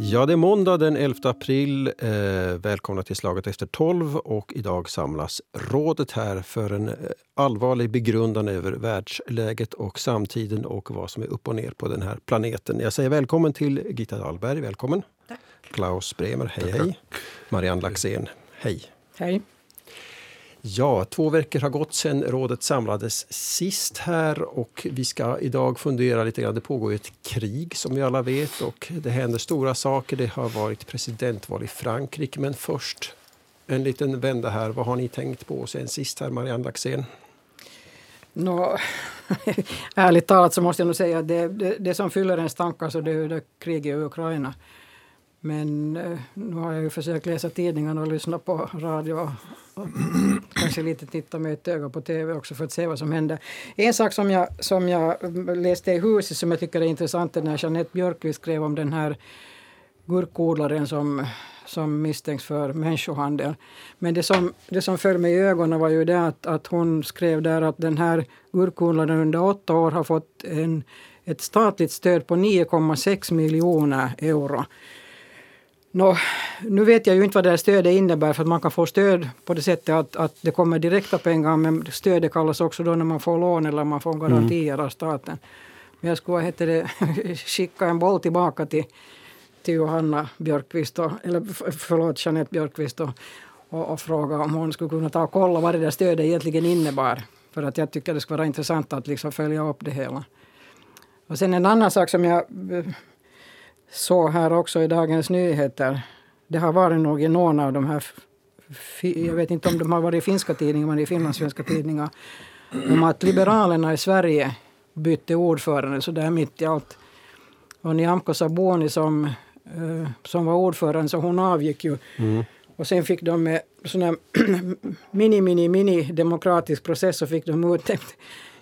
Ja, det är måndag den 11 april. Eh, välkomna till Slaget efter 12 och idag samlas rådet här för en eh, allvarlig begrundan över världsläget och samtiden och vad som är upp och ner på den här planeten. Jag säger välkommen till Gitta Dahlberg, välkommen. Tack. Klaus Bremer, hej hej. Marianne Laxén, hej. Hej. Ja, två veckor har gått sedan rådet samlades sist här och vi ska idag fundera lite grann. Det pågår ett krig som vi alla vet och det händer stora saker. Det har varit presidentval i Frankrike men först en liten vända här. Vad har ni tänkt på sen sist här, Marianne Laxén? Nå, ärligt talat så måste jag nog säga att det, det, det som fyller ens tankar så alltså, det är det kriget i Ukraina. Men eh, nu har jag ju försökt läsa tidningarna och lyssna på radio och, och kanske lite titta med ett öga på tv också för att se vad som händer. En sak som jag, som jag läste i huset som jag tycker är intressant är när Jeanette Björkqvist skrev om den här gurkodlaren som, som misstänks för människohandel. Men det som, det som föll mig i ögonen var ju det att, att hon skrev där att den här gurkodlaren under åtta år har fått en, ett statligt stöd på 9,6 miljoner euro. Nå, nu vet jag ju inte vad det här stödet innebär för att man kan få stöd på det sättet att, att det kommer direkta pengar men stödet kallas också då när man får lån eller man får garantier mm. av staten. Men jag skulle heter det, skicka en boll tillbaka till, till Johanna Björkqvist, och, eller förlåt Jeanette Björkqvist och, och, och, fråga om hon skulle kunna ta och kolla vad det där stödet egentligen innebar. För att jag tycker det skulle vara intressant att liksom följa upp det hela. Och sen en annan sak som jag så här också i Dagens Nyheter. Det har varit nog i någon av de här, jag vet inte om de har varit i finska tidningar, men i finlandssvenska tidningar, om att Liberalerna i Sverige bytte ordförande så där mitt i allt. Och Nyamko Sabuni som, uh, som var ordförande, så hon avgick ju. Mm. Och sen fick de med sån här mini, mini, mini demokratisk process så fick de utnämnt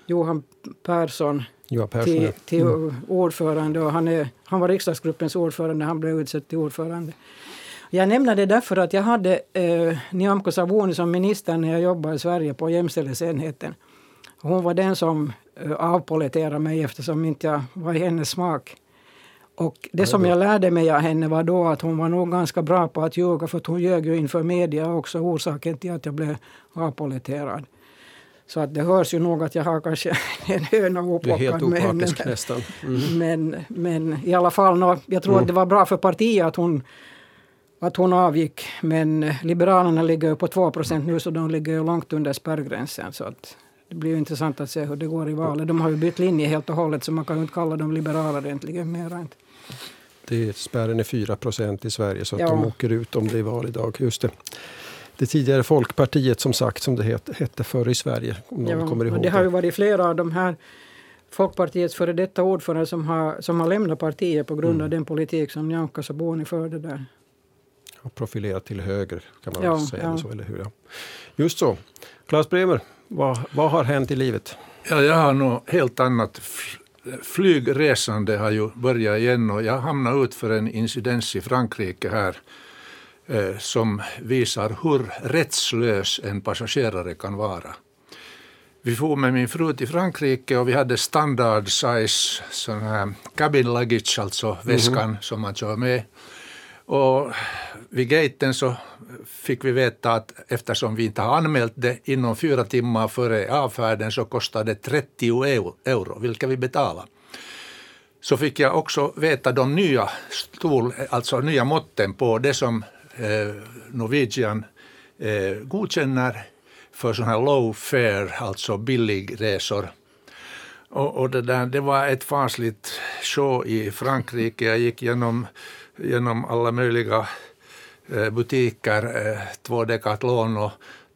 Johan Persson, till, till mm. ordförande. Och han, är, han var riksdagsgruppens ordförande, han blev utsedd till ordförande. Jag nämner det därför att jag hade eh, Nyamko Sabuni som minister när jag jobbade i Sverige på jämställdhetsenheten. Hon var den som eh, avpoliterade mig eftersom inte jag var i hennes smak. Och det som jag lärde mig av henne var då att hon var nog ganska bra på att ljuga för att hon ljög ju inför media också orsaken till att jag blev avpoliterad. Så att det hörs ju nog att jag har kanske en höna oplockad. Du är helt opartisk nästan. Mm. Men, men i alla fall, no, jag tror mm. att det var bra för partiet att hon, att hon avgick. Men Liberalerna ligger ju på 2% nu så de ligger ju långt under spärrgränsen. Så att det blir ju intressant att se hur det går i valet. De har ju bytt linje helt och hållet så man kan ju inte kalla dem liberaler egentligen mera. Det spärren är 4% i Sverige så att ja. de åker ut om det är val idag. Just det det tidigare Folkpartiet som sagt, som det het, hette förr i Sverige. Om någon ja, kommer ihåg det har ju varit flera av de här Folkpartiets före detta ordförande som har, som har lämnat partiet på grund mm. av den politik som Nyamko Sabuni förde där. Och profilerat till höger kan man ja, säga. Ja. Så, eller hur? Ja. Just så. Claes Bremer, vad, vad har hänt i livet? Ja, jag har något helt annat. Flygresande har ju börjat igen och jag hamnade ut för en incidens i Frankrike här som visar hur rättslös en passagerare kan vara. Vi for med min fru till Frankrike och vi hade standard size sån här cabin luggage, alltså mm -hmm. väskan som man kör med. Och vid gaten så fick vi veta att eftersom vi inte har anmält det inom fyra timmar före avfärden så kostade det 30 euro, vilka vi betalade. Så fick jag också veta de nya stol, alltså nya måtten på det som eh, Norwegian eh, godkänner för sådana här low fare, alltså billigresor. Och, och det, där, det var ett fasligt show i Frankrike. Jag gick genom, genom alla möjliga eh, butiker, eh, två Decathlon och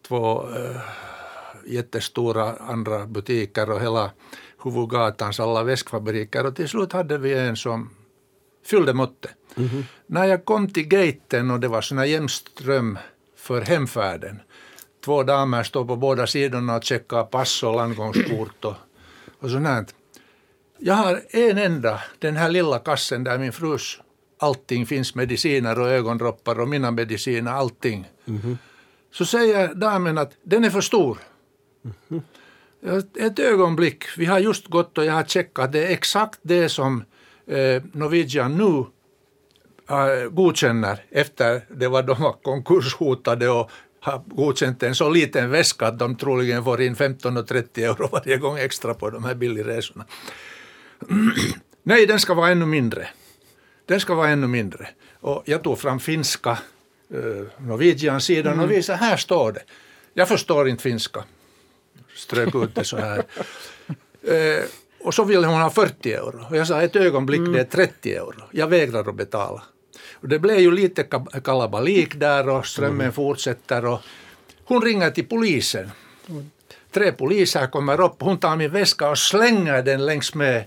två eh, jättestora andra butiker och hela huvudgatans alla väskfabriker. Och till slut hade vi en som fyllde måttet. Mm -hmm. När jag kom till gaten och det var såna jämström för hemfärden. Två damer står på båda sidorna och checkar pass och landgångskort och, och sånt här. Jag har en enda, den här lilla kassen där min frus allting finns, mediciner och ögondroppar och mina mediciner, allting. Mm -hmm. Så säger damen att den är för stor. Mm -hmm. Ett ögonblick. Vi har just gått och jag har checkat. Det är exakt det som eh, Norwegian nu äh, godkänner efter det var de var konkurshotade och har godkänt en så liten väska att de troligen får in 15 och 30 euro varje gång extra på de här billigresorna. Nej, den ska vara ännu mindre. Den ska vara ännu mindre. Och jag tog fram finska uh, Norwegian-sidan mm. och visade, här står det. Jag förstår inte finska. Strök ut det så här. uh, och så ville hon ha 40 euro. Och jag sa ett ögonblick, mm. det är 30 euro. Jag vägrar att betala. Och det blev ju lite kalabalik där och strömmen mm. fortsätter. Och hon ringer till polisen. Tre poliser kommer upp, hon tar min väska och slänger den längs med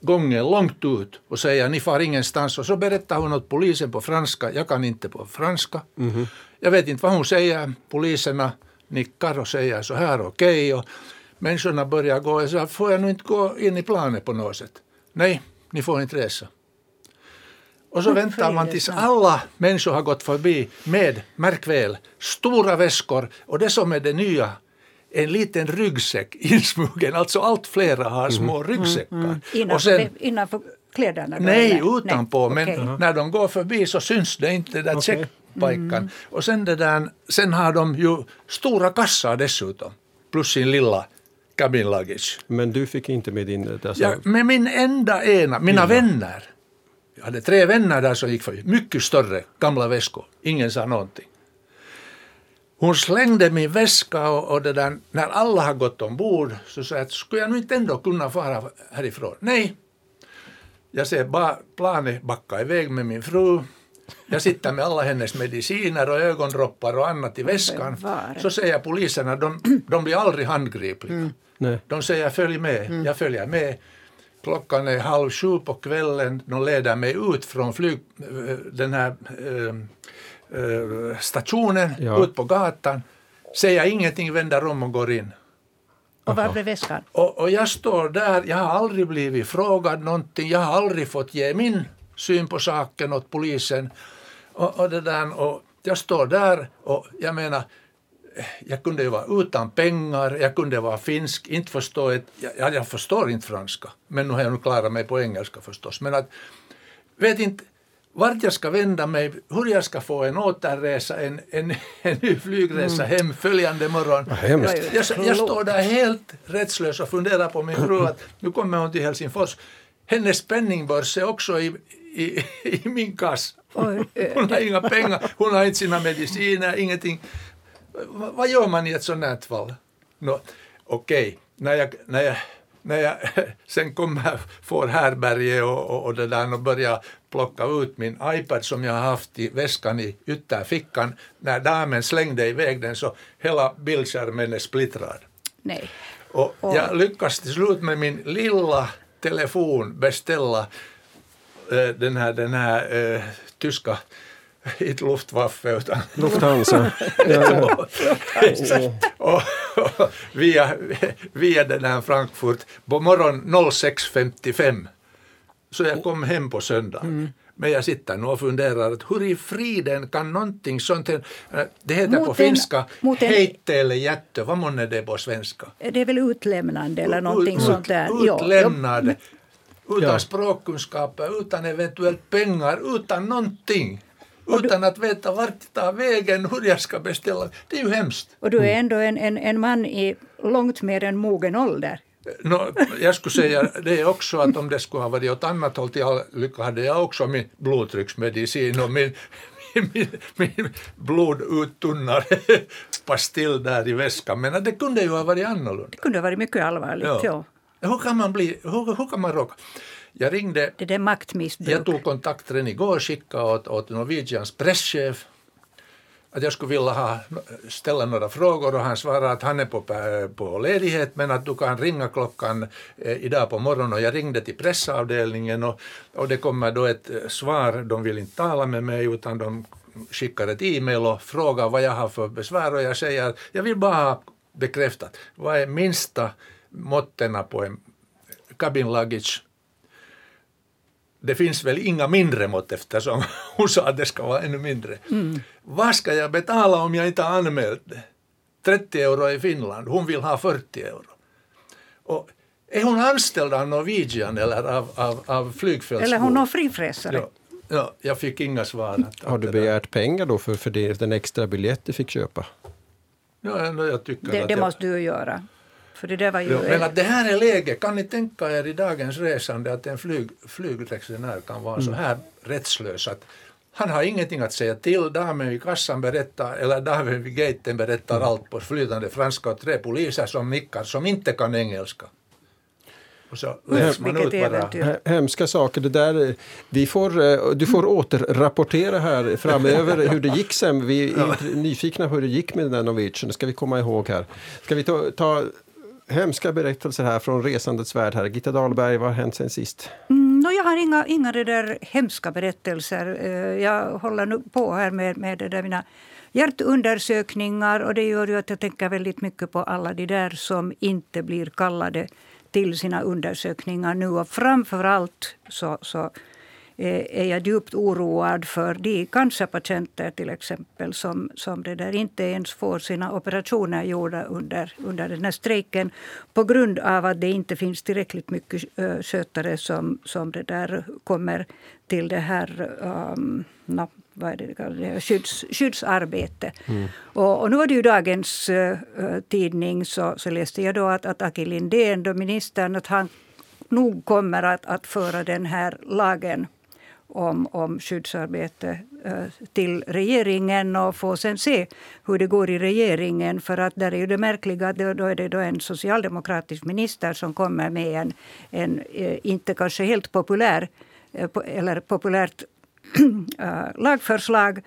gången långt ut och säger ni far ingenstans. Och så berättar hon åt polisen på franska. Jag kan inte på franska. Mm. Jag vet inte vad hon säger. Poliserna nickar och säger så här okej. Okay. Människorna börjar gå och säger får jag nu inte gå in i planet på något sätt? Nej, ni får inte resa. Och så väntar man tills alla människor har gått förbi med, märk väl, stora väskor och det som är det nya en liten ryggsäck insmugen, alltså allt flera har små mm. ryggsäckar. Mm. Innanför, och sen, innanför kläderna? Då, nej, eller? utanpå, nej. men okay. när de går förbi så syns det inte, den där okay. checkpajkan. Mm. Och sen, det där, sen har de ju stora kassar dessutom, plus sin lilla cabin luggage. Men du fick inte med din... Dessa... Ja, med min enda ena, mina Lilla. vänner. Jag hade tre vänner där som gick förbi, mycket större gamla väskor. Ingen sa någonting. Hon slängde min väska och, och det där, när alla har gått ombord så sa jag, skulle jag nu inte ändå kunna fara härifrån? Nej. Jag ser bara planet backa iväg med min fru. Jag sitter med alla hennes mediciner och ögondroppar och annat i väskan. Så säger poliserna, de, de blir aldrig handgripliga. Mm. De säger följ med, mm. jag följer med. Klockan är halv sju på kvällen, de leder mig ut från flyg, den här äh, äh, stationen, ja. ut på gatan, säger ingenting, vänder om och går in. Och var blev väskan? Och, och jag står där, jag har aldrig blivit frågad någonting, jag har aldrig fått ge min syn på saken åt polisen. Och, och, det där, och jag står där och jag menar, jag kunde ju vara utan pengar, jag kunde vara finsk, inte förstå ett, jag, jag förstår inte franska, men nu har jag nu klarat mig på engelska förstås. Men att, vet inte vart jag ska vända mig, hur jag ska få en återresa, en, en, en ny flygresa mm. hem följande morgon. Jag, jag, jag, står där helt rättslös och funderar på min fru att nu kommer hon till Helsingfors. Hennes penningbörs är också i, i, i min kass. Hon har inga pengar, hon har inte sina mediciner, ingenting vad gör man i ett sånt här fall? No, Okej, okay. när, jag, när, jag, när jag sen kommer, får härberge och, och, och det där och börjar plocka ut min iPad som jag har haft i väskan i ytterfickan. När damen slängde iväg den så hela bildskärmen är splittrad. Nej. Och jag lyckas till slut med min lilla telefon beställa äh, den här, den här äh, tyska inte Luftwaffe utan Lufthansa. ja, och, och, via, via den här Frankfurt på morgon 06.55. Så jag kom hem på söndag. Mm. Men jag sitter nu och funderar att hur i friden kan någonting sånt här, det heter mot på finska heittele jätte, vad månne det på svenska? Det är väl utlämnande eller någonting ut, sånt där. Utlämnande, utan ja. språkkunskaper, utan eventuellt pengar, utan någonting utan att veta vart det tar vägen, hur jag ska beställa. Det är ju hemskt. Och du är ändå en, en, en man i långt mer än mogen ålder. No, jag skulle säga det också att om det skulle ha varit åt annat håll till all lycka hade jag också min blodtrycksmedicin och min, min, min bloduttunnare pastill där i väskan. Men det kunde ju ha varit annorlunda. Det kunde ha varit mycket allvarligt, ja. ja. Hur kan man bli, hur, hur kan man råka? Jag ringde... Det är maktmissbruk. Jag tog kontakt redan igår, skickade åt, åt Norwegians presschef att jag skulle vilja ha, ställa några frågor och han svarade att han är på, på ledighet men att du kan ringa klockan eh, idag på morgonen. Och jag ringde till pressavdelningen och, och det kommer då ett eh, svar, de vill inte tala med mig utan de skickar ett e-mail och frågar vad jag har för besvär. Och jag säger att jag vill bara ha bekräftat. Vad är minsta måttena på en cabin luggage det finns väl inga mindre mått eftersom hon sa att det ska vara ännu mindre. Mm. Vad ska jag betala om jag inte har anmält det? 30 euro i Finland, hon vill ha 40 euro. Och är hon anställd av Norwegian eller av, av, av flygfältsbolaget? Eller hon har frifräsare. Ja, ja, jag fick inga svar. Att, Har du begärt pengar då för, för det, den extra biljett du fick köpa? Ja, jag tycker Det, att det jag- måste du göra. För det där var ju... Ja, men att det här är läget, kan ni tänka er i dagens resande att en flyg, flygresenär kan vara så här rättslös att han har ingenting att säga till, damen vid kassan berättar, eller damen vid gaten berättar allt på flytande franska och tre poliser som nickar som inte kan engelska. Och så läs man Vilket ut bara. äventyr. Hä- Hemska saker. Det där, vi får, eh, du får återrapportera här framöver hur det gick sen. Vi är nyfikna på hur det gick med Norwegian. Det ska vi komma ihåg här. Ska vi ta, ta hemska berättelser här från resandets värld här. Gitta Dahlberg, vad har hänt sen sist? Mm, no, jag har inga, inga det där hemska berättelser. Eh, jag håller nu på här med, med det där mina hjärtundersökningar och det gör ju att jag tänker väldigt mycket på alla de där som inte blir kallade till sina undersökningar nu. Och framför allt så, så är jag djupt oroad för de cancerpatienter till exempel som, som det där inte ens får sina operationer gjorda under, under den här strejken på grund av att det inte finns tillräckligt mycket uh, skötare som, som det där kommer till det här um, no, vad är det? Skydds, skyddsarbete. Och, och nu var det ju dagens uh, tidning så, så läste jag då att, att Aki Lindén, ministern, att han nog kommer att, att föra den här lagen om, om skyddsarbete eh, till regeringen och få sen se hur det går i regeringen. För att där är ju det märkliga att då, är det då en socialdemokratisk minister som kommer med en, en eh, inte kanske helt populär eh, eller populärt lagförslag.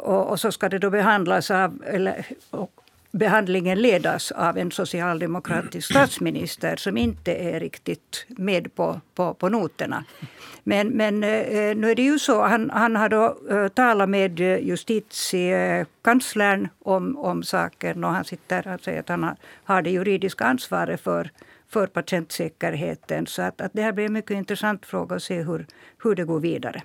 Och, och så ska det då behandlas av, eller, och behandlingen ledas av en socialdemokratisk statsminister som inte är riktigt med på, på, på noterna. Men, men eh, nu är det ju så, han, han har då eh, talat med eh, justitiekanslern om, om saken och han sitter han säger att han har, det juridiska ansvaret för, för patientsäkerheten. Så att, att det här blir en mycket intressant fråga att se hur, hur det går vidare.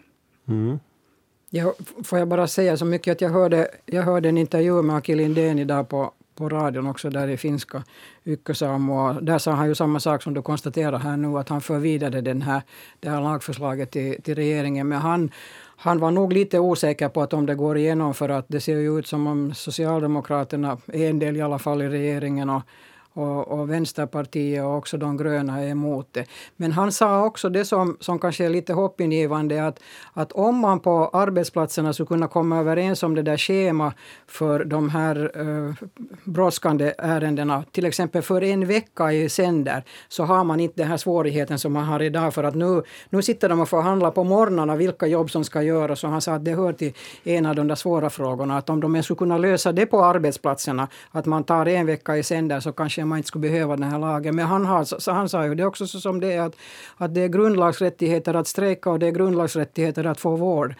Jag, får jag bara säga så mycket att jag hörde, jag hörde en intervju med Aki Lindén idag på, på radion också där i finska Ykkösaamua. Där sa han ju samma sak som du konstaterar här nu att han för vidare den här, det här lagförslaget till, till regeringen. Men han, han var nog lite osäker på att om det går igenom för att det ser ju ut som om Socialdemokraterna, en del i alla fall i regeringen och, och, och Vänsterpartiet och också de gröna är emot det. Men han sa också det som, som kanske är lite hoppingivande att, att om man på arbetsplatserna skulle kunna komma överens om det där schema för de här eh, brådskande ärendena, till exempel för en vecka i sänder, så har man inte den här svårigheten som man har idag för att nu, nu sitter de och förhandlar på morgnarna vilka jobb som ska göras och han sa att det hör till en av de där svåra frågorna att om de skulle kunna lösa det på arbetsplatserna, att man tar en vecka i sänder så kanske man inte skulle behöva den här lagen. Men han, har, så han sa ju det också så som det är att, att det är grundlagsrättigheter att strejka och det är grundlagsrättigheter att få vård.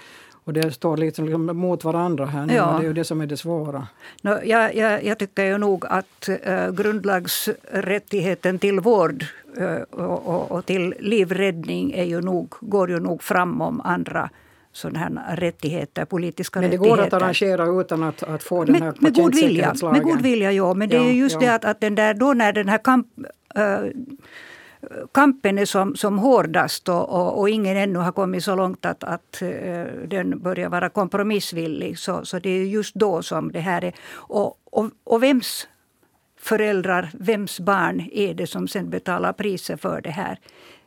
Och det står liksom, liksom mot varandra här nu. Ja. Det är ju det som är det svåra. No, jag, jag, jag tycker ju nog att uh, grundlagsrättigheten till vård eh, och, och, och till livräddning är ju nog, går ju nog fram om andra sådana här rättigheter, politiska Men det rättigheter. går att arrangera utan att, att få den här med, med god vilja, med god vilja ja. Men det Ja, är just ja. det att, att den där, då när den här kamp, eh, kampen är som, som hårdast och, och, och ingen ännu har kommit så långt att, att eh, den börjar vara kompromissvillig. Så, så det är just då som det här är. Och, och, och vems föräldrar, vems barn är det som sen betalar priset för det här?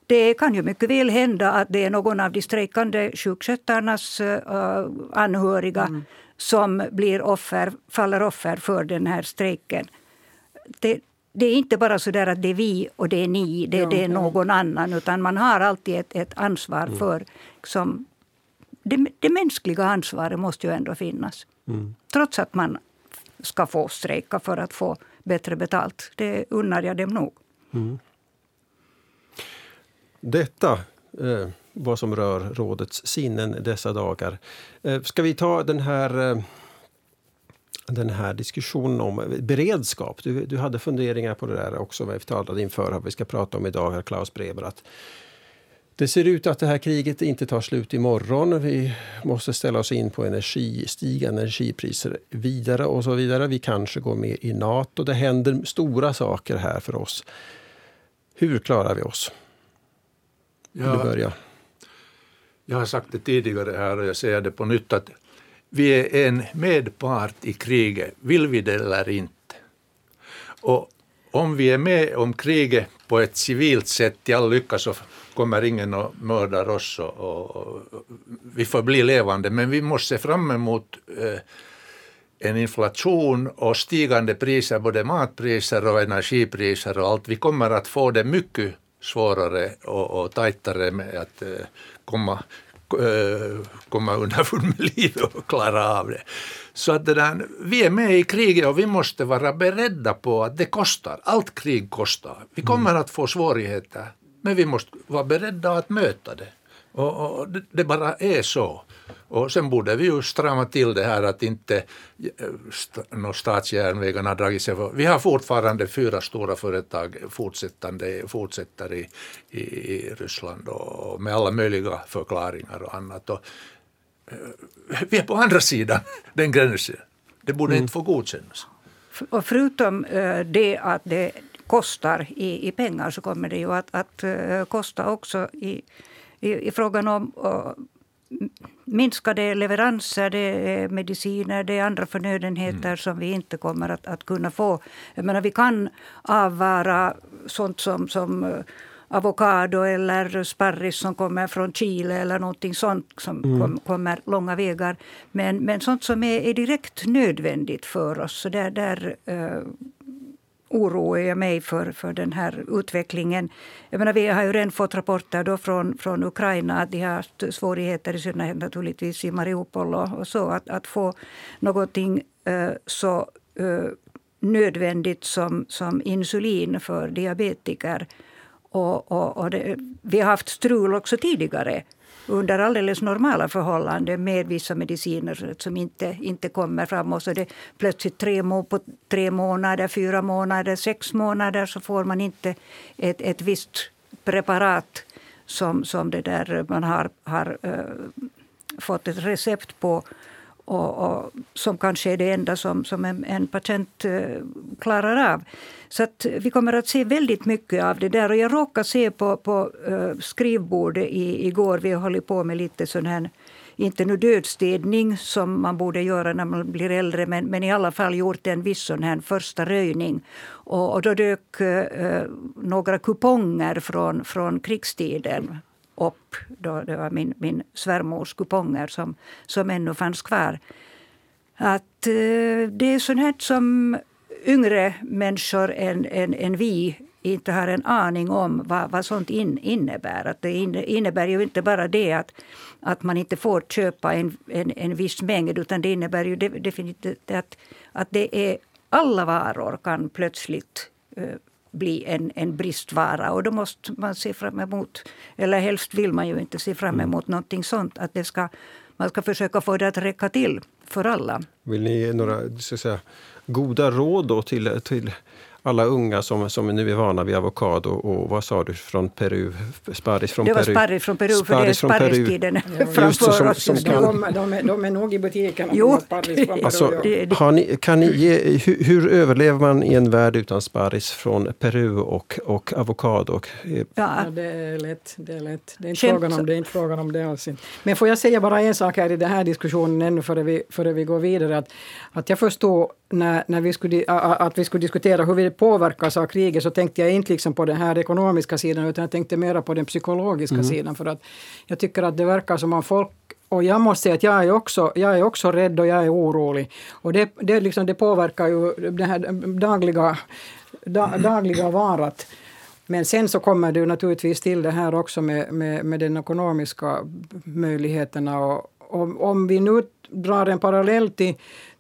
Det kan ju mycket väl hända att det är någon av de strejkande sjukskötarnas uh, anhöriga som blir offer, faller offer för den här strejken. Det, det är inte bara så där att det är vi och det är ni, det, Ja, det är ja. någon annan. Utan man har alltid ett, ett ansvar för... Som, det, det mänskliga ansvaret måste ju ändå finnas. Trots att man ska få strejka för att få bättre betalt. Det unnar jag dem nog. Detta eh, vad som rör rådets sinnen dessa dagar. Eh, ska vi ta den här, eh, den här diskussionen om beredskap? Du, du hade funderingar på det där också. Vi talade inför vad vi ska prata om idag, här, Klaus Breber. Att det ser ut att det här kriget inte tar slut imorgon. Vi måste ställa oss in på energi, stigande energipriser vidare och så vidare. Vi kanske går med i Nato. Det händer stora saker här för oss. Hur klarar vi oss? Ja, du börjar. Jag har sagt det tidigare här och jag säger det på nytt att vi är en medpart i kriget, vill vi det eller inte. Och om vi är med om kriget på ett civilt sätt i all lycka så kommer ingen att mörda oss och, och, och vi får bli levande. Men vi måste se fram emot eh, en inflation och stigande priser, både matpriser och energipriser och allt. Vi kommer att få det mycket svårare och, och tajtare med att eh, komma, eh, komma underfund med livet och klara av det. Så att det där, vi är med i kriget och vi måste vara beredda på att det kostar. Allt krig kostar. Vi kommer att få svårigheter, men vi måste vara beredda att möta det. Och, och det, det, bara är så. Och sen borde vi ju strama till det här att inte st statsjärnvägarna har dragit sig för. Vi har fortfarande fyra stora företag fortsättande, fortsätter i, i, i Ryssland och med alla möjliga förklaringar och annat. Och, eh, vi är på andra sidan den gränsen. Det borde mm. inte få godkännas. Och förutom uh, det att det kostar i, i pengar så kommer det ju att, att kosta också i, i, i frågan om minskade leveranser, det är mediciner, det är andra förnödenheter mm. som vi inte kommer att, att kunna få. Jag menar, vi kan avvara sånt som, som eh, avokado eller sparris som kommer från Chile eller någonting sånt som mm. kom, kommer långa vägar. Men, men sånt som är, är direkt nödvändigt för oss, så där, där uh, oroar jag mig för, för den här utvecklingen. Jag menar, vi har ju redan fått rapporter då från, från Ukraina att de har haft svårigheter, i synnerhet naturligtvis i Mariupol och, och så, att, att få någonting eh, så eh, nödvändigt som, som insulin för diabetiker. Och, och, och det, vi har haft strul också tidigare under alldeles normala förhållanden med vissa mediciner som inte, inte kommer fram. Och så det plötsligt tre, må, på tre månader, fyra månader, sex månader så får man inte ett, ett visst preparat som, som det där man har, har äh, fått ett recept på och, och, som kanske är det enda som, som en, en patient uh, eh, klarar av. Så att vi kommer att se väldigt mycket av det där. Och jag råkade se på, på uh, skrivbordet i, igår, vi har hållit på med lite sån här inte nu dödstädning som man borde göra när man blir äldre men, men i alla fall gjort en viss sån här första röjning. Och, och då dök eh, eh några kuponger från, från krigstiden upp. Då det var min, min svärmors kuponger som, som ännu fanns kvar. Att eh, det är sånt här som yngre människor än, än, än vi inte har en aning om vad, vad sånt in, innebär. Att det innebär ju inte bara det att, att man inte får köpa en, en, en viss mängd utan det innebär ju definitivt att, att det är alla varor kan plötsligt eh, bli en, en bristvara. Och då måste man se fram emot, eller helst vill man ju inte se fram mm. emot någonting sånt. Att det ska, man ska försöka få det att räcka till för alla. Vill ni ge några så säga, goda råd då till, till alla unga som, som nu är vana vid avokado och vad sa du från Peru? Sparris från det Peru? Det var sparris från Peru, för det är sparristiden framför oss. Som kan... de, de, är, de är nog i butikerna. Jo. Alltså, har ni, kan ni ge, hur, hur, överlever man i en värld utan sparris från Peru och, och avokado? Ja. ja. det är lätt. Det är, lätt. Det är, inte frågan om, det är inte frågan om det alls. Men får jag säga bara en sak här i den här diskussionen ännu före vi, före vi går vidare. Att, att jag förstår när, när vi skulle, att vi skulle diskutera hur vi påverkas av kriget så tänkte jag inte liksom på den här ekonomiska sidan utan jag tänkte mera på den psykologiska mm. sidan. För att jag tycker att det verkar som om folk och jag måste säga att jag är också, jag är också rädd och jag är orolig. Och det, det, liksom, det påverkar ju det här dagliga, da, dagliga varat. Men sen så kommer det naturligtvis till det här också med, med, med den ekonomiska möjligheterna. Och, och om vi nu drar en parallell till,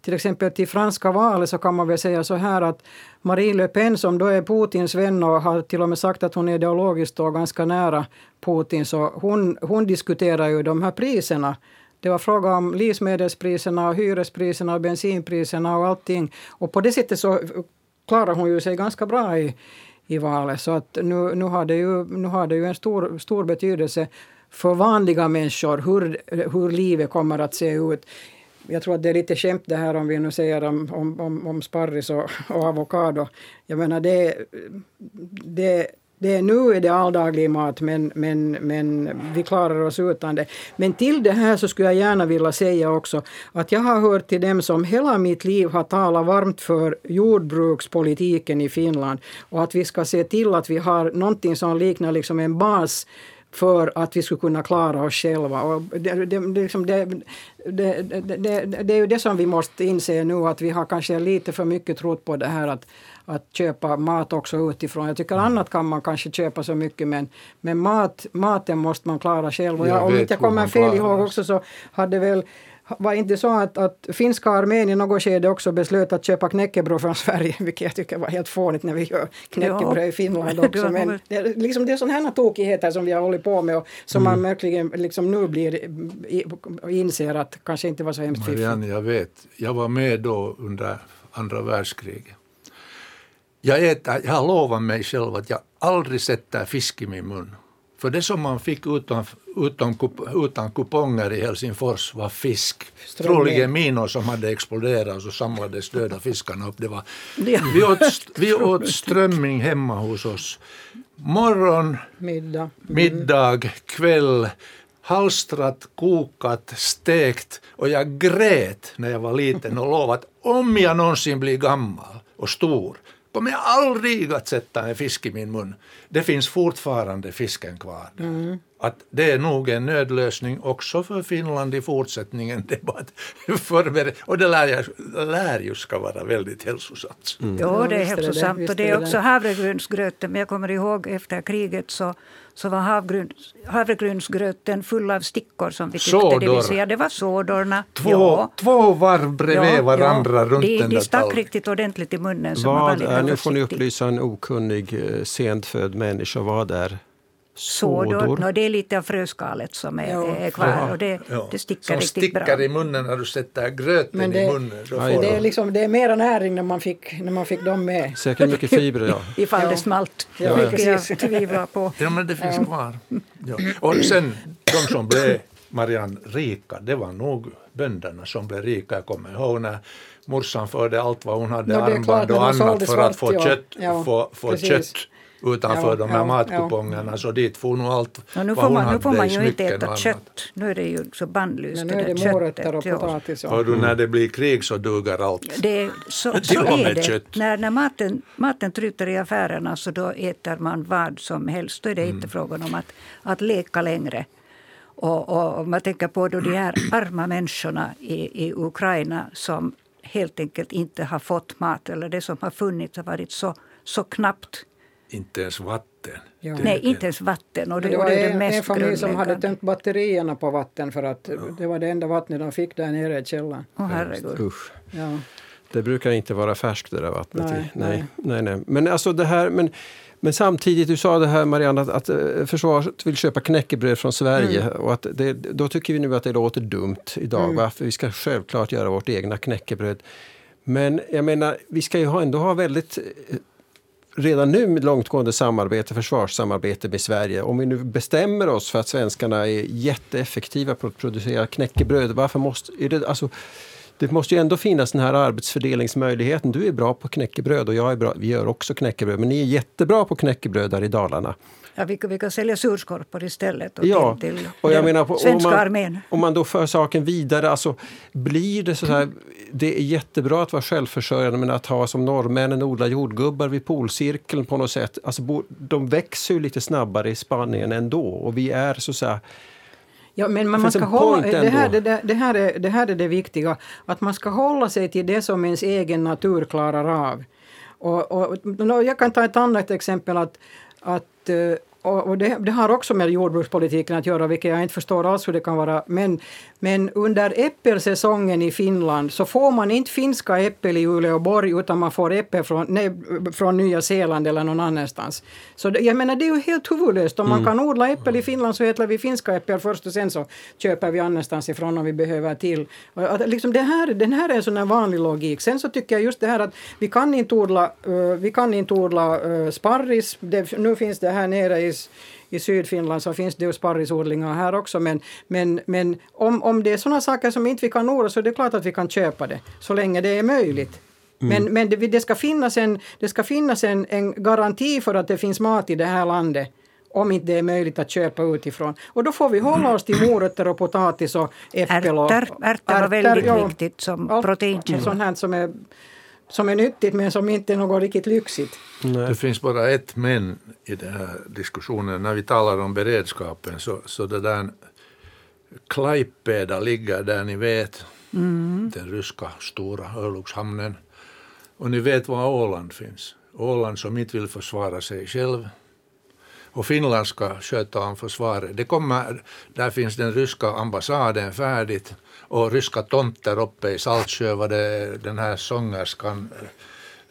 till exempel till franska valet så kan man väl säga så här att Marie Le Pen som då är Putins vän och har till och med sagt att hon är ideologiskt och ganska nära Putin så hon, hon diskuterar ju de här priserna. Det var fråga om livsmedelspriserna, hyrespriserna, bensinpriserna och allting. Och på det sättet så klarar hon ju sig ganska bra i, i valet. Så att nu, nu, har det ju, nu har det ju en stor, stor betydelse för vanliga människor hur, hur livet kommer att se ut jag tror att det är lite skämt det här om vi nu säger om, om, om, om sparris och, och avokado. Jag menar det, det det är, nu är det alldaglig mat men, men, men vi klarar oss utan det. Men till det här så skulle jag gärna vilja säga också att jag har hört till dem som hela mitt liv har talat varmt för jordbrukspolitiken i Finland och att vi ska se till att vi har någonting som liknar liksom en bas för att vi skulle kunna klara oss själva. Och det, det, liksom det, det, det, det, är ju det som vi måste inse nu att vi har kanske lite för mycket trott på det här att, att köpa mat också utifrån. Jag tycker annat kan man kanske köpa så mycket men, men mat, maten måste man klara själv. Och jag, om inte jag kommer fel ihåg också så hade väl var inte så att, att finska armén i något skede också beslöt att köpa knäckebröd från Sverige, vilket jag tycker var helt fånigt när vi gör knäckebröd ja. i Finland också. Men det, är, liksom, det är sådana här tokigheter som vi har hållit på med och som mm. man verkligen liksom nu blir, inser att kanske inte var så hemskt fiffigt. Marianne, jag vet, jag var med då under andra världskriget. Jag, äter, jag har lovat mig själv att jag aldrig sätter fisk i min mun. För det som man fick utan, utan, utan kuponger i Helsingfors var fisk. Strömming. Troligen minor som hade exploderat och så samlades döda fiskarna upp. Det var, vi, åt, vi åt strömming hemma hos oss. Morgon, middag, middag kväll halstrat, kokat, stekt och jag grät när jag var liten och lovade att om jag någonsin blir gammal och stor kommer jag aldrig att sätta en fisk i min mun. Det finns fortfarande fisken kvar. Mm. Att det är nog en nödlösning också för Finland i fortsättningen. Det bara att och det lär, jag, lär ju ska vara väldigt hälsosamt. Mm. Jo, det är hälsosamt och det är också havregrynsgröten. Men jag kommer ihåg efter kriget så så var havregrynsgröten full av stickor som vi tyckte. Sådor. Det, vill säga, det var sådorna. Två, ja. två varv bredvid ja, varandra ja. runt de, den där De stack riktigt ordentligt i munnen. Vad är, nu får ni upplysa en okunnig, eh, sent född människa. Vad är sådor. No, det är lite av fröskalet som är, ja. är kvar och det, ja. det sticker som riktigt sticker bra. i munnen när du sätter gröten Men det, i munnen. Då får det, är liksom, det är mera näring när man fick, när man fick dem med. Säkert mycket fibrer ja. Ifall ja. det smalt. Ja, ja. jag tvivlar på. Ja men det finns kvar. Ja. Och sen de som blev Marianne rika, det var nog bönderna som blev rika. Jag kommer ihåg när morsan förde allt vad hon hade, no, armband och annat för att få kött, få, få kött utanför ja, de här ja, matkupongerna. Ja. Så dit får nog allt ja, nu, får man, nu får man ju inte äta kött. Nu är det ju så bannlyst. Nu är det morötter och potatis. Hör du, när det blir krig så duger allt. Det, så, så är det. Kött. När, när maten, maten tryter i affärerna så då äter man vad som helst. Då är det mm. inte frågan om att, att leka längre. Och, och, och man tänker på då de här arma människorna i, i Ukraina som helt enkelt inte har fått mat eller det som har funnits har varit så, så knappt inte ens vatten. Ja. Nej, inte ens vatten. Och det, det var det, det mest en familj som hade tömt batterierna på vatten för att ja. det var det enda vattnet de fick där nere i källaren. Oh, herregud. Usch. Ja. Det brukar inte vara färskt det där vattnet. Nej, nej. nej, nej. Men alltså det här... Men, men samtidigt, du sa det här Marianne, att, att eh, försvaret vill köpa knäckebröd från Sverige. Mm. Och att det, då tycker vi nu att det låter dumt idag. Mm. Varför vi ska självklart göra vårt egna knäckebröd. Men jag menar, vi ska ju ändå ha väldigt eh, redan nu med långtgående samarbete, försvarssamarbete med Sverige. Om vi nu bestämmer oss för att svenskarna är jätteeffektiva på att producera knäckebröd, varför måste... Är det, alltså, det måste ju ändå finnas den här arbetsfördelningsmöjligheten. Du är bra på knäckebröd och jag är bra, vi gör också knäckebröd. Men ni är jättebra på knäckebröd där i Dalarna. Ja, vi, vi kan sälja surskorpor istället. Och ja, till, till och jag menar på, svenska om man, armén. Om man då för saken vidare, alltså, blir det så här... Det är jättebra att vara självförsörjande men att ha som norrmännen odla jordgubbar vid polcirkeln på något sätt. Alltså, de växer ju lite snabbare i Spanien ändå och vi är så att säga Ja, men man, ska hålla, det, här, det, det, här är, det här är det viktiga, att man ska hålla sig till det som ens egen natur klarar av. Och, och, jag kan ta ett annat exempel. att, att eh, och, och det, det, har också med jordbrukspolitiken att göra, vilket jag inte förstår alls hur det kan vara. Men, men under äppelsäsongen i Finland så får man inte finska äppel i Uleåborg utan man får äppel från, nej, från Nya Zeeland eller någon annanstans. Så det, jag menar, det är ju helt huvudlöst. Om man mm. kan odla äppel i Finland så äter vi finska äppel först och sen så köper vi annanstans ifrån om vi behöver till. Och, liksom det här, den här är en sån här vanlig logik. Sen så tycker jag just det här att vi kan inte odla, uh, vi kan inte odla uh, sparris. Det, nu finns det här nere i i Sydfinland så finns det ju sparrisodlingar här också. Men, men, men om, om det är sådana saker som inte vi kan odla så är det klart att vi kan köpa det, så länge det är möjligt. Men, men det, det ska finnas, en, det ska finnas en, en garanti för att det finns mat i det här landet om inte det är möjligt att köpa utifrån. Och då får vi hålla oss till morötter och potatis och äppel. Och, ärtor, ärtor var väldigt ja, viktigt som proteinkälla. Sånt här som är, som är nyttigt men som inte är något riktigt lyxigt. Nej. Det finns bara ett men i den här diskussionen. När vi talar om beredskapen så, så det där Klaipeda ligger där ni vet, mm. den ryska stora örlogshamnen. Och ni vet var Åland finns. Åland som inte vill försvara sig själv. Och Finland ska sköta om försvaret. Det kommer, där finns den ryska ambassaden färdigt och ryska tomter uppe i Saltsjö var det den här sångerskan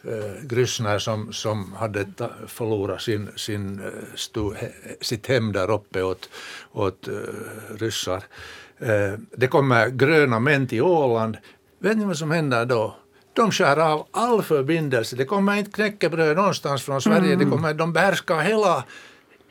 äh, Grüssner som, som hade förlorat sin, sin, eh, stu, sitt hem där uppe åt, åt äh, ryssar. Äh, det kommer gröna män till Åland. Vet ni vad som händer då? de skär av all förbindelse. Det kommer inte knäckebröd någonstans från Sverige. Mm. Det kommer, de behärskar hela,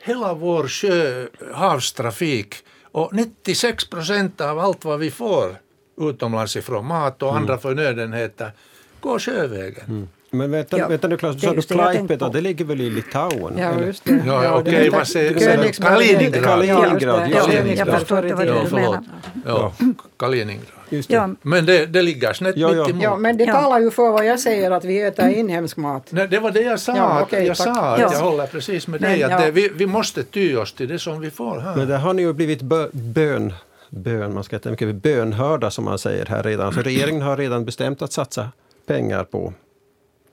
hela vår sjö, havstrafik. Och 96 procent av allt vad vi får utomlands ifrån, mat och mm. andra förnödenheter, går sjövägen. Mm. Men vänta, ja. vänta nu Klas, sa du Klaipeda, det ligger väl i Litauen? Ja, just det. Ja, ja, okej, okay, vad säger Kaliningrad. Kaliningrad, ja. Jag förstår vad du menar. Ja, Kaliningrad. Just det. Men det, det ligger snett ja, ja. mitt emot. Ja, men det talar ju för vad jag säger att vi äter inhemsk mat. Nej, det var det jag sa. Ja, okay, jag tack. sa att jag håller precis med dig. att det, vi, vi måste ty oss till det som vi får här. Men det har ni ju blivit bön bön, man ska äta mycket bönhörda som man säger här redan. Så regeringen har redan bestämt att satsa pengar på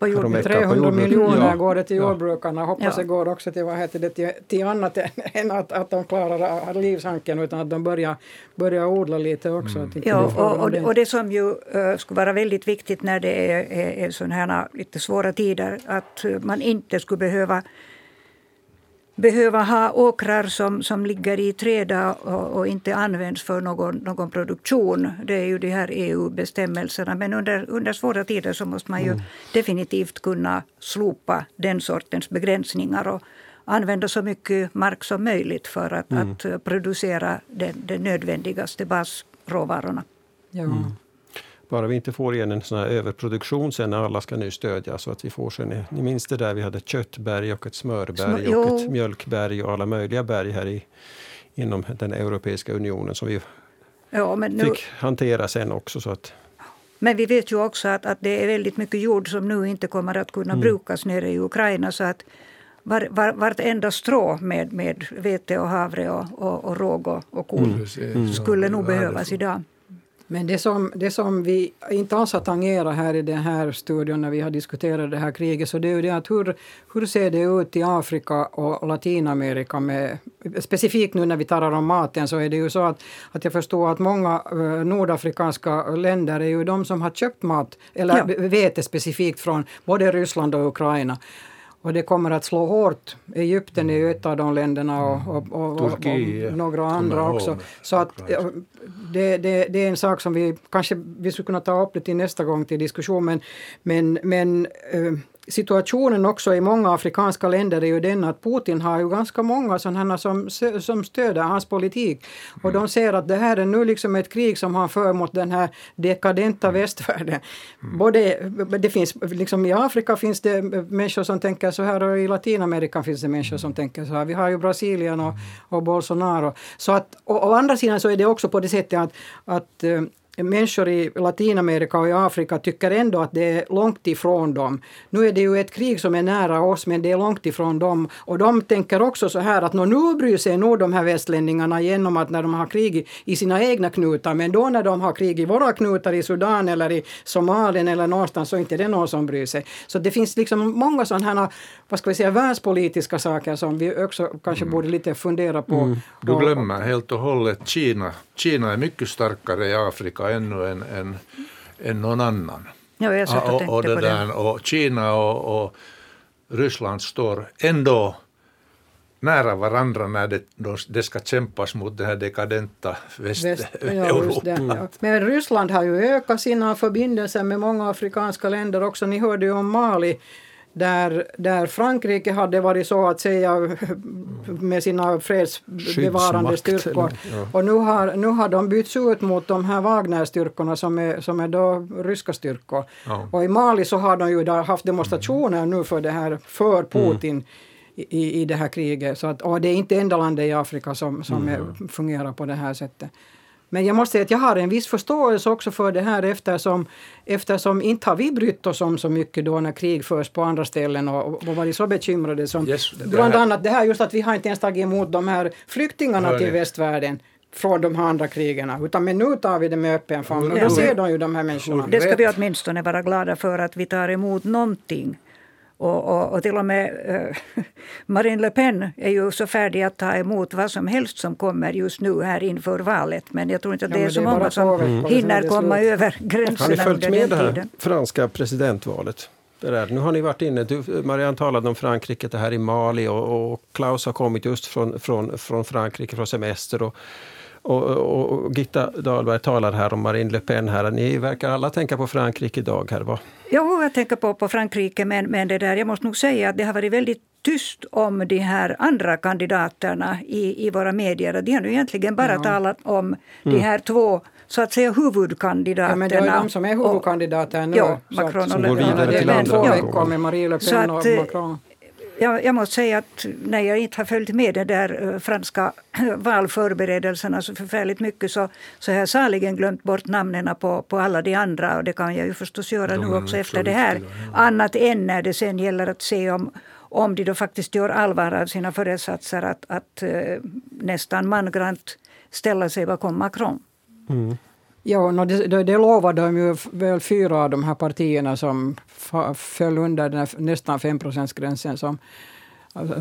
på jordbruk. 300 miljoner ja. går det till jordbrukarna. Hoppas ja. det går också till, vad heter det, till, till annat än att, att de klarar livshanken utan att de börjar, börjar odla lite också. Mm. Ja, och, och, det. och det som ju uh, skulle vara väldigt viktigt när det är, är, är sådana här lite svåra tider att man inte skulle behöva behöva ha åkrar som, som ligger i träda och, och, inte används för någon, någon produktion. Det är ju de här EU-bestämmelserna. Men under, under svåra tider så måste man ju mm. definitivt kunna slopa den sortens begränsningar och använda så mycket mark som möjligt för att, mm. att producera de nödvändigaste basråvarorna. Ja. Mm. Bara vi inte får igen en sån här överproduktion sen när alla ska nu stödja så att vi får sen, ni minns det där vi hade ett köttberg och ett smörberg Smör, och ett mjölkberg och alla möjliga berg här i, inom den Europeiska unionen som vi ja, men nu, fick hantera sen också. Så att, men vi vet ju också att, att det är väldigt mycket jord som nu inte kommer att kunna mm. brukas nere i Ukraina. Så att var, var, vartenda strå med, med vete och havre och, och, och råg och, och korn mm. skulle nog behövas idag. Men det som, det som vi inte alls har tangerat här i den här studion när vi har diskuterat det här kriget, så det är ju det att hur, hur ser det ut i Afrika och Latinamerika? Med, specifikt nu när vi talar om maten så är det ju så att, att jag förstår att många uh, nordafrikanska länder är ju de som har köpt mat, eller ja. vete specifikt från både Ryssland och Ukraina. Och det kommer att slå hårt. Egypten är ju ett av de länderna och, och, och, och några andra också. Så att det, det, det, är en sak som vi kanske vi skulle kunna ta upp det till nästa gång till diskussion. Men, men, men uh, situationen också i många afrikanska länder är ju den att Putin har ju ganska många sådana som, som stöder hans politik. Och de ser att det här är nu liksom ett krig som han för mot den här dekadenta mm. västvärlden. Mm. Både, det finns, liksom I Afrika finns det människor som tänker så här och i Latinamerika finns det människor som tänker så här. Vi har ju Brasilien och, och Bolsonaro. Så att, och, å andra sidan så är det också på det sättet att, att eh, människor i Latinamerika och i Afrika tycker ändå att det är långt ifrån dem. Nu är det ju ett krig som är nära oss men det är långt ifrån dem. Och de tänker också så här att nu bryr sig nog de här västlänningarna genom att när de har krig i sina egna knutar men då när de har krig i våra knutar i Sudan eller i Somalien eller någonstans så är inte det någon som bryr sig. Så det finns liksom många sådana här, vad ska vi säga, världspolitiska saker som vi också kanske mm. borde lite fundera på. Mm. Du glömmer helt och hållet Kina. Kina är mycket starkare i Afrika Afrika ännu än, än, än någon annan. Ja, jag satt och, och, och, det där, och Kina och, och Ryssland står ändå nära varandra när det, det ska kämpas mot det här dekadenta Västeuropa. Ja, Men Ryssland har ju ökat sina förbindelser med många afrikanska länder också. Ni hörde ju om Mali där, där Frankrike hade varit så att säga med sina fredsbevarande styrkor. Ja. Och nu har, nu har de bytts ut mot de här Wagner-styrkorna som är, som är då ryska styrkor. Ja. Och i Mali så har de ju haft demonstrationer nu för det här, för mm. Putin. Mm. I, i det här kriget. Så att, och det är inte enda landet i Afrika som, som mm. är, fungerar på det här sättet. Men jag måste säga att jag har en viss förståelse också för det här eftersom, eftersom inte har vi brytt oss om så mycket då när krig förs på andra ställen och, och varit så bekymrade som yes, bland annat det här just att vi har inte ens tagit emot de här flyktingarna Hörde. till västvärlden från de här andra krigen. Utan men nu tar vi det med öppen famn och då ser de ju de här människorna. Det ska vi åtminstone vara glada för att vi tar emot någonting och, och, och, till och med äh, Marine Le Pen är ju så färdig att ta emot vad som helst som kommer just nu här inför valet. Men jag tror inte att ja, det är så många som mm. hinner komma över gränserna under tiden. Har ni följt med det här franska presidentvalet? Det. Nu har ni varit inne, du, Marianne talade om Frankrike, det här i Mali och, och Klaus har kommit just från, från, från Frankrike från semester. Och, och, och, och Gitta Dahlberg talar här om Marine Le Pen. Här. Ni verkar alla tänka på Frankrike idag. Här, va? Jo, jag tänker på, på Frankrike, men, men det där, jag måste nog säga att det har varit väldigt tyst om de här andra kandidaterna i, i våra medier. De har nu egentligen bara ja. talat om mm. de här två så att säga huvudkandidaterna. Ja, men det är de som är huvudkandidater nu. Ja, Macron och Le Pen. Det är två veckor med Marie Le Pen och eh, Macron jag, jag, måste säga att när jag inte har följt med de där franska valförberedelserna så förfärligt mycket så, så har jag saligen glömt bort namnen på, på alla de andra och det kan jag ju förstås göra nu också efter det här. Annat än när det sen gäller att se om, om de då faktiskt gör allvar av sina föresatser att, att uh, nästan mangrant ställa sig bakom Macron. Mm. Ja, no, det, det, det lovade de ju väl fyra av de här partierna som föll under den nästan 5 gränsen som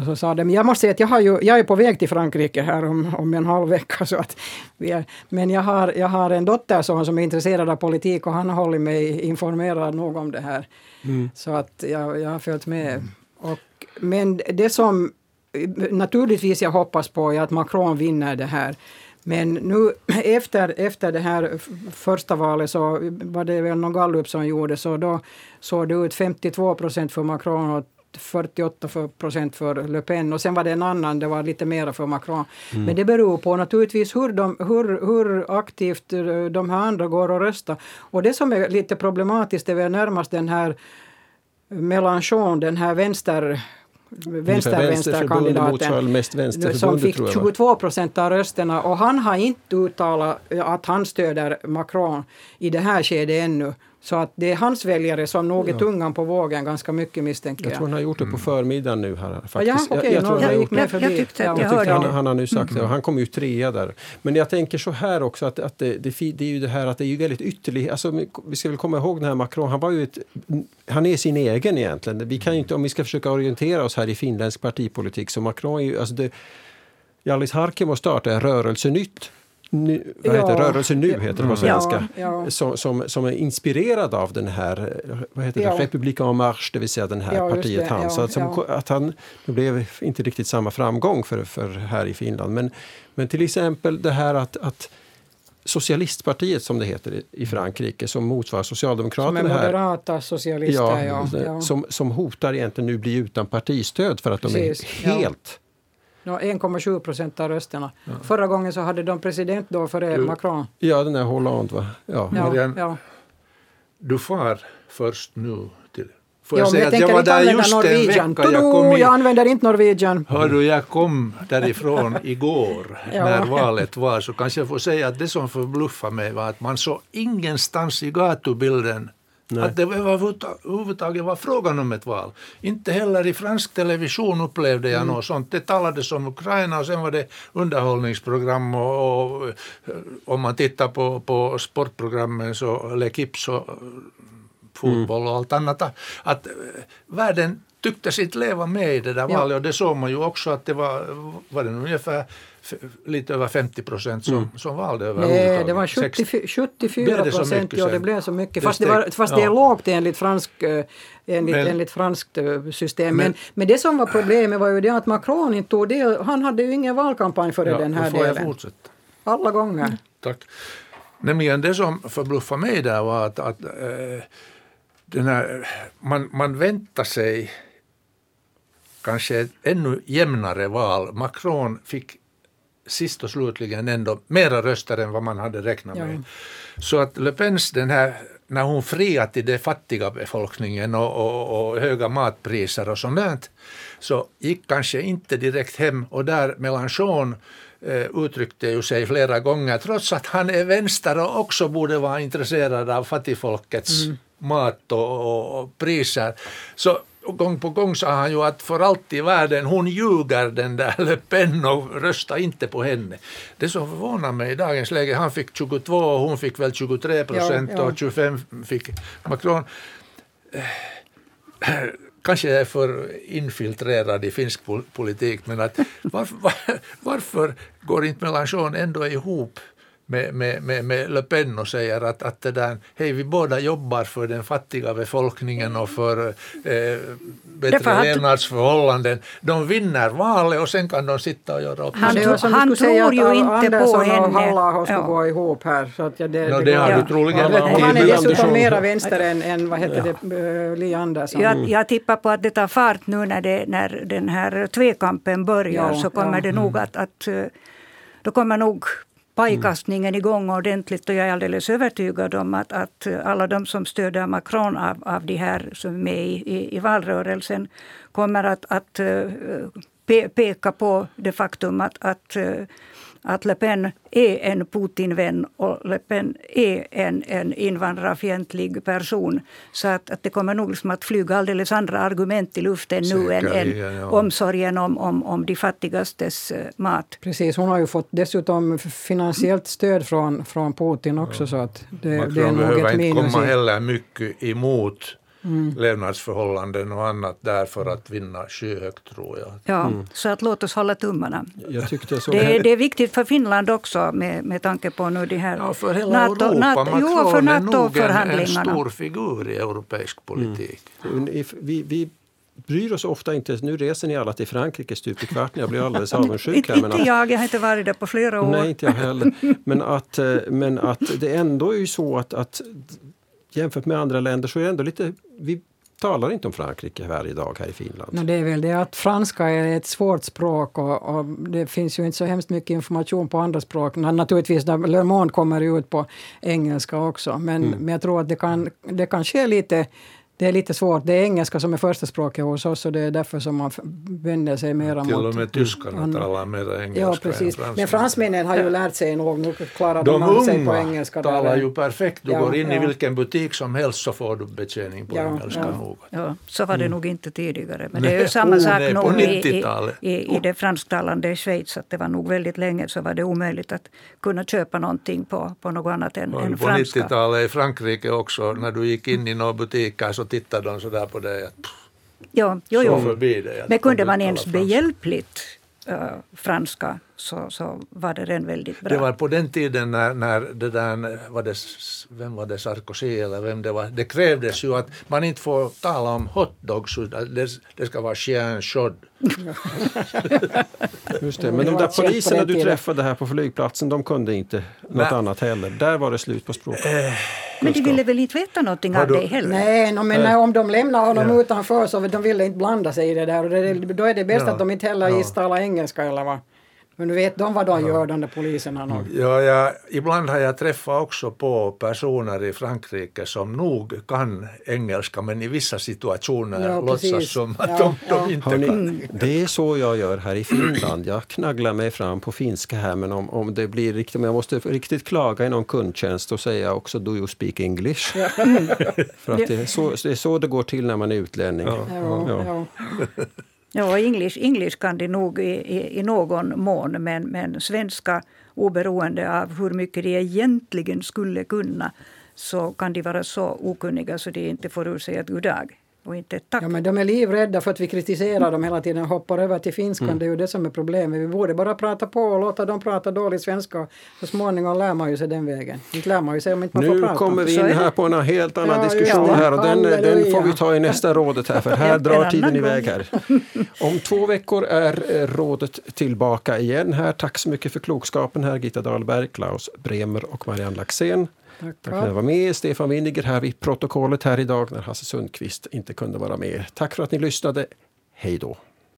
så sa de, jag måste säga att jag, har ju, jag är på väg till Frankrike här om, om en halv vecka. Så att är, men jag har, jag har en dotterson som är intresserad av politik och han har hållit mig informerad nog om det här. Mm. Så att jag, jag har följt med. Och, men det som naturligtvis jag hoppas på är att Macron vinner det här. Men nu efter, efter det här första valet så var det väl någon gallup som gjorde så då såg det ut 52 procent för Macron och 48 procent för Le Pen och sen var det en annan, det var lite mera för Macron. Mm. Men det beror på naturligtvis hur, de, hur, hur aktivt de här andra går och röstar. Och det som är lite problematiskt är väl närmast den här Mélenchon, den här vänster vänster, som fick 22 procent av rösterna och han har inte uttalat att han stöder Macron i det här skedet ännu. Så att det är hans väljare som nog är tungan på vågen ganska mycket misstänker jag. Jag tror han har gjort det på förmiddagen nu. Här, faktiskt. Ja, okay, jag, jag, jag, jag, jag, jag tyckte att jag, hörde han, han har nu sagt mm. det han kom ju trea där. Men jag tänker så här också att, att det, det, det, är ju det här att det är ju väldigt ytterligt. Alltså, vi ska väl komma ihåg den här Macron, han var ju ett, han är sin egen egentligen. Vi kan inte, om vi ska försöka orientera oss här i finländsk partipolitik så Macron är ju, alltså det, Jallis Harkimo startade Rörelse Nytt nu, vad heter, ja. Rörelse Nu heter det på svenska, ja, ja. Som, som, som, är inspirerad av den här vad heter det. Republik en marche, det vill säga den här partiet han. Så att, som, att han, det blev inte riktigt samma framgång för, för här i Finland. Men, men till exempel det här att, att Socialistpartiet som det heter i Frankrike som motsvarar Socialdemokraterna. Som är moderata socialister, ja, ja, Som, som hotar egentligen nu bli utan partistöd för att Precis, de är helt 1,7 procent av rösterna. Ja. Förra gången så hade de president då före Macron. Ja, den där Hollande va? Ja. ja, Marianne, ja. du far först nu till Får jag, säga jag att jag var där just Norwegian. en vecka. Jag, kom i, jag använder inte Norwegian. Hör du, jag kom därifrån igår ja. när valet var. Så kanske jag får säga att det som förbluffade mig var att man såg ingenstans i gatubilden Nej. Att det överhuvudtaget var frågan om ett val. Inte heller i fransk television upplevde jag mm. något sånt. Det talades om Ukraina och sen var det underhållningsprogram och, och om man tittar på, på sportprogrammen så L'Equipe så fotboll och allt annat. Att eh, världen tyckte sitt leva med i det där valet och det såg man ju också att det var, var det ungefär lite över 50 procent som, mm. som valde överhuvudtaget. Nej, det var 70, 74 procent, ja det blev så mycket. Fast det, var, fast ja. det är lågt enligt, fransk, eh, enligt, men, enligt franskt eh, system. Men, men, men, det som var problemet var ju det att Macron inte tog del, han hade ju ingen valkampanj före ja, den här får delen. Jag fortsätta. Alla gånger. Mm. Tack. Nämligen det som förbluffade mig där var att, att äh, den här, man, man väntar sig kanske ett ännu jämnare val. Macron fick sist och slutligen ändå mera röster än vad man hade räknat med. Ja. Så att Le Pens, den här, när hon friade till den fattiga befolkningen och, och, och höga matpriser och sånt där, så gick kanske inte direkt hem och där Mélenchon eh, uttryckte ju sig flera gånger, trots att han är vänster och också borde vara intresserad av fattigfolkets mat och, och, och priser. Så gång på gång sa han ju att för allt i världen, hon ljuger den där Le Pen och rösta inte på henne. Det som förvånar mig i dagens läge, han fick 22 och hon fick väl 23 procent Ja, ja. och 25 fick Macron. Eh, Kanske jag är för infiltrerad i finsk pol- politik, men att varför, var, varför går inte Mélenchon ändå ihop med, med, med, med Le Pen och säger att, att det där, hej vi båda jobbar för den fattiga befolkningen och för eh, bättre att- levnadsförhållanden. De vinner valet och sen kan de sitta och göra upp. Han han säga tror ju inte på Andersson och henne. Hallaho skulle Ja. gå ihop här. Så att ja, det, Nå, det det har Ja. du troligen Ja, han är dessutom mera vänster än, än vad heter det, uh, Li Andersson. Jag, jag tippar på att det tar fart nu när, det, när den här tvekampen börjar Ja, så kommer ja. det nog att, att eh, då kommer nog pajkastningen igång ordentligt och jag är alldeles övertygad om att, att alla de som stöder Macron av, av de här som är med i, i, i valrörelsen kommer att, att eh, pe, peka på det faktum att, att eh, att Le Pen är en Putin-vän och Le Pen är en, en invandrarfientlig person. Så att, att det kommer nog liksom att flyga alldeles andra argument i luften nu än, än Säkerligen, ja. omsorgen om, om, om de fattigastes eh, mat. Precis, hon har ju fått dessutom finansiellt stöd från, från Putin också. Så att det, det är Macron nog behöver ett inte komma i- heller mycket emot levnadsförhållanden och annat där för att vinna skyhögt tror jag. Ja, Så att låt oss hålla tummarna. Jag tyckte jag såg Det, det är viktigt för Finland också med, med tanke på nu de här Ja, för hela NATO, Europa. NATO, jo, Macron för är nog en, stor figur i europeisk politik. If- Vi, vi bryr oss ofta inte, nu reser ni alla till Frankrike stup i kvarten, jag blir alldeles avundsjuk här. Inte Men att, jag, jag har inte varit där på flera år. nej, inte jag heller. Men att, eh, men att det ändå är ju så att, att jämfört med andra länder så är det ändå lite, vi talar inte om Frankrike varje dag här i Finland. No, det är väl det att franska är ett svårt språk och, och det finns ju inte så hemskt mycket information på andra språk. Na- Naturligtvis, där Le Monde kommer ut på engelska också, men, men jag tror att det kan, det kan ske lite det är lite svårt. Det är engelska som är första språket hos oss och det är därför som man vänder sig mera Till mot... och med tyskarna andra. talar mer engelska Ja, än precis. franska. Men fransmännen har ju lärt sig nog. Nu klarar de, De sig på unga engelska. där. talar ju perfekt. Du Ja, går in i ja. vilken butik som helst så får du betjäning på Ja, engelska ja. Ja, så var det nog inte tidigare. Men Nej, det är ju samma oh, sak nej, på nog i, i, 90-talet. i, i det fransktalande Schweiz. Att det var nog väldigt länge så var det omöjligt att kunna köpa någonting på, på något annat än, än På franska. 90-talet i Frankrike också, när du gick in i några butiker så tittade de sådär på dig. att pff, Ja, jo, jo. förbi dig. att Men kunde man ens franska. behjälpligt uh, franska så, så var det redan väldigt bra. Det var på den tiden när, när det där, var det, vem var det, Sarkozy eller vem det var, det krävdes ju att man inte får tala om hotdogs, det, det ska vara chien chaud. Just det. Men de där poliserna den du träffade här på flygplatsen, de kunde inte något Nej. annat heller. Där var det slut på språket. Men de ville väl inte veta någonting av dig heller? Nej, no, men när, om de lämnar honom Ja. utanför så de ville inte blanda sig i det där. Och det, då är det bäst Ja. att de inte heller Ja. gissar talar engelska eller vad. Men nu vet de vad de gör, de där poliserna. nog. Ja, jag, ibland har jag träffat också på personer i Frankrike som nog kan engelska men i vissa situationer Ja, låtsas som att Ja, de, de ja. inte Hörrni, kan. det är så jag gör här i Finland. Jag knagglar mig fram på finska här men om, om det blir riktigt, om jag måste riktigt klaga i någon kundtjänst säger jag också Do you speak English? För att det är, så, det är så det går till när man är utlänning. Ja. English, English kan de nog i, i, i någon mån, men, men svenska oberoende av hur mycket de egentligen skulle kunna så kan de vara så okunniga så de inte får ur sig ett goddag och inte ett tack. Ja, men de är livrädda för att vi kritiserar dem hela tiden och hoppar över till finskan. Det är ju det som är problemet. Vi borde bara prata på och låta dem prata dålig svenska. Så småningom lär man ju sig den vägen. Inte lär man ju sig om inte man får Nu prata. kommer vi in här på en helt annan Ja, diskussion ja. här och den, den får vi ta i nästa rådet här för här drar tiden iväg här. Om två veckor är eh, rådet tillbaka igen här. Tack så mycket för klokskapen här Gitta Dahlberg, Klaus Bremer och Marianne Laxén. Tack för att ni var med. Stefan Winniger här vid protokollet här idag när Hasse Sundqvist inte kunde vara med. Tack för att ni lyssnade. Hej då!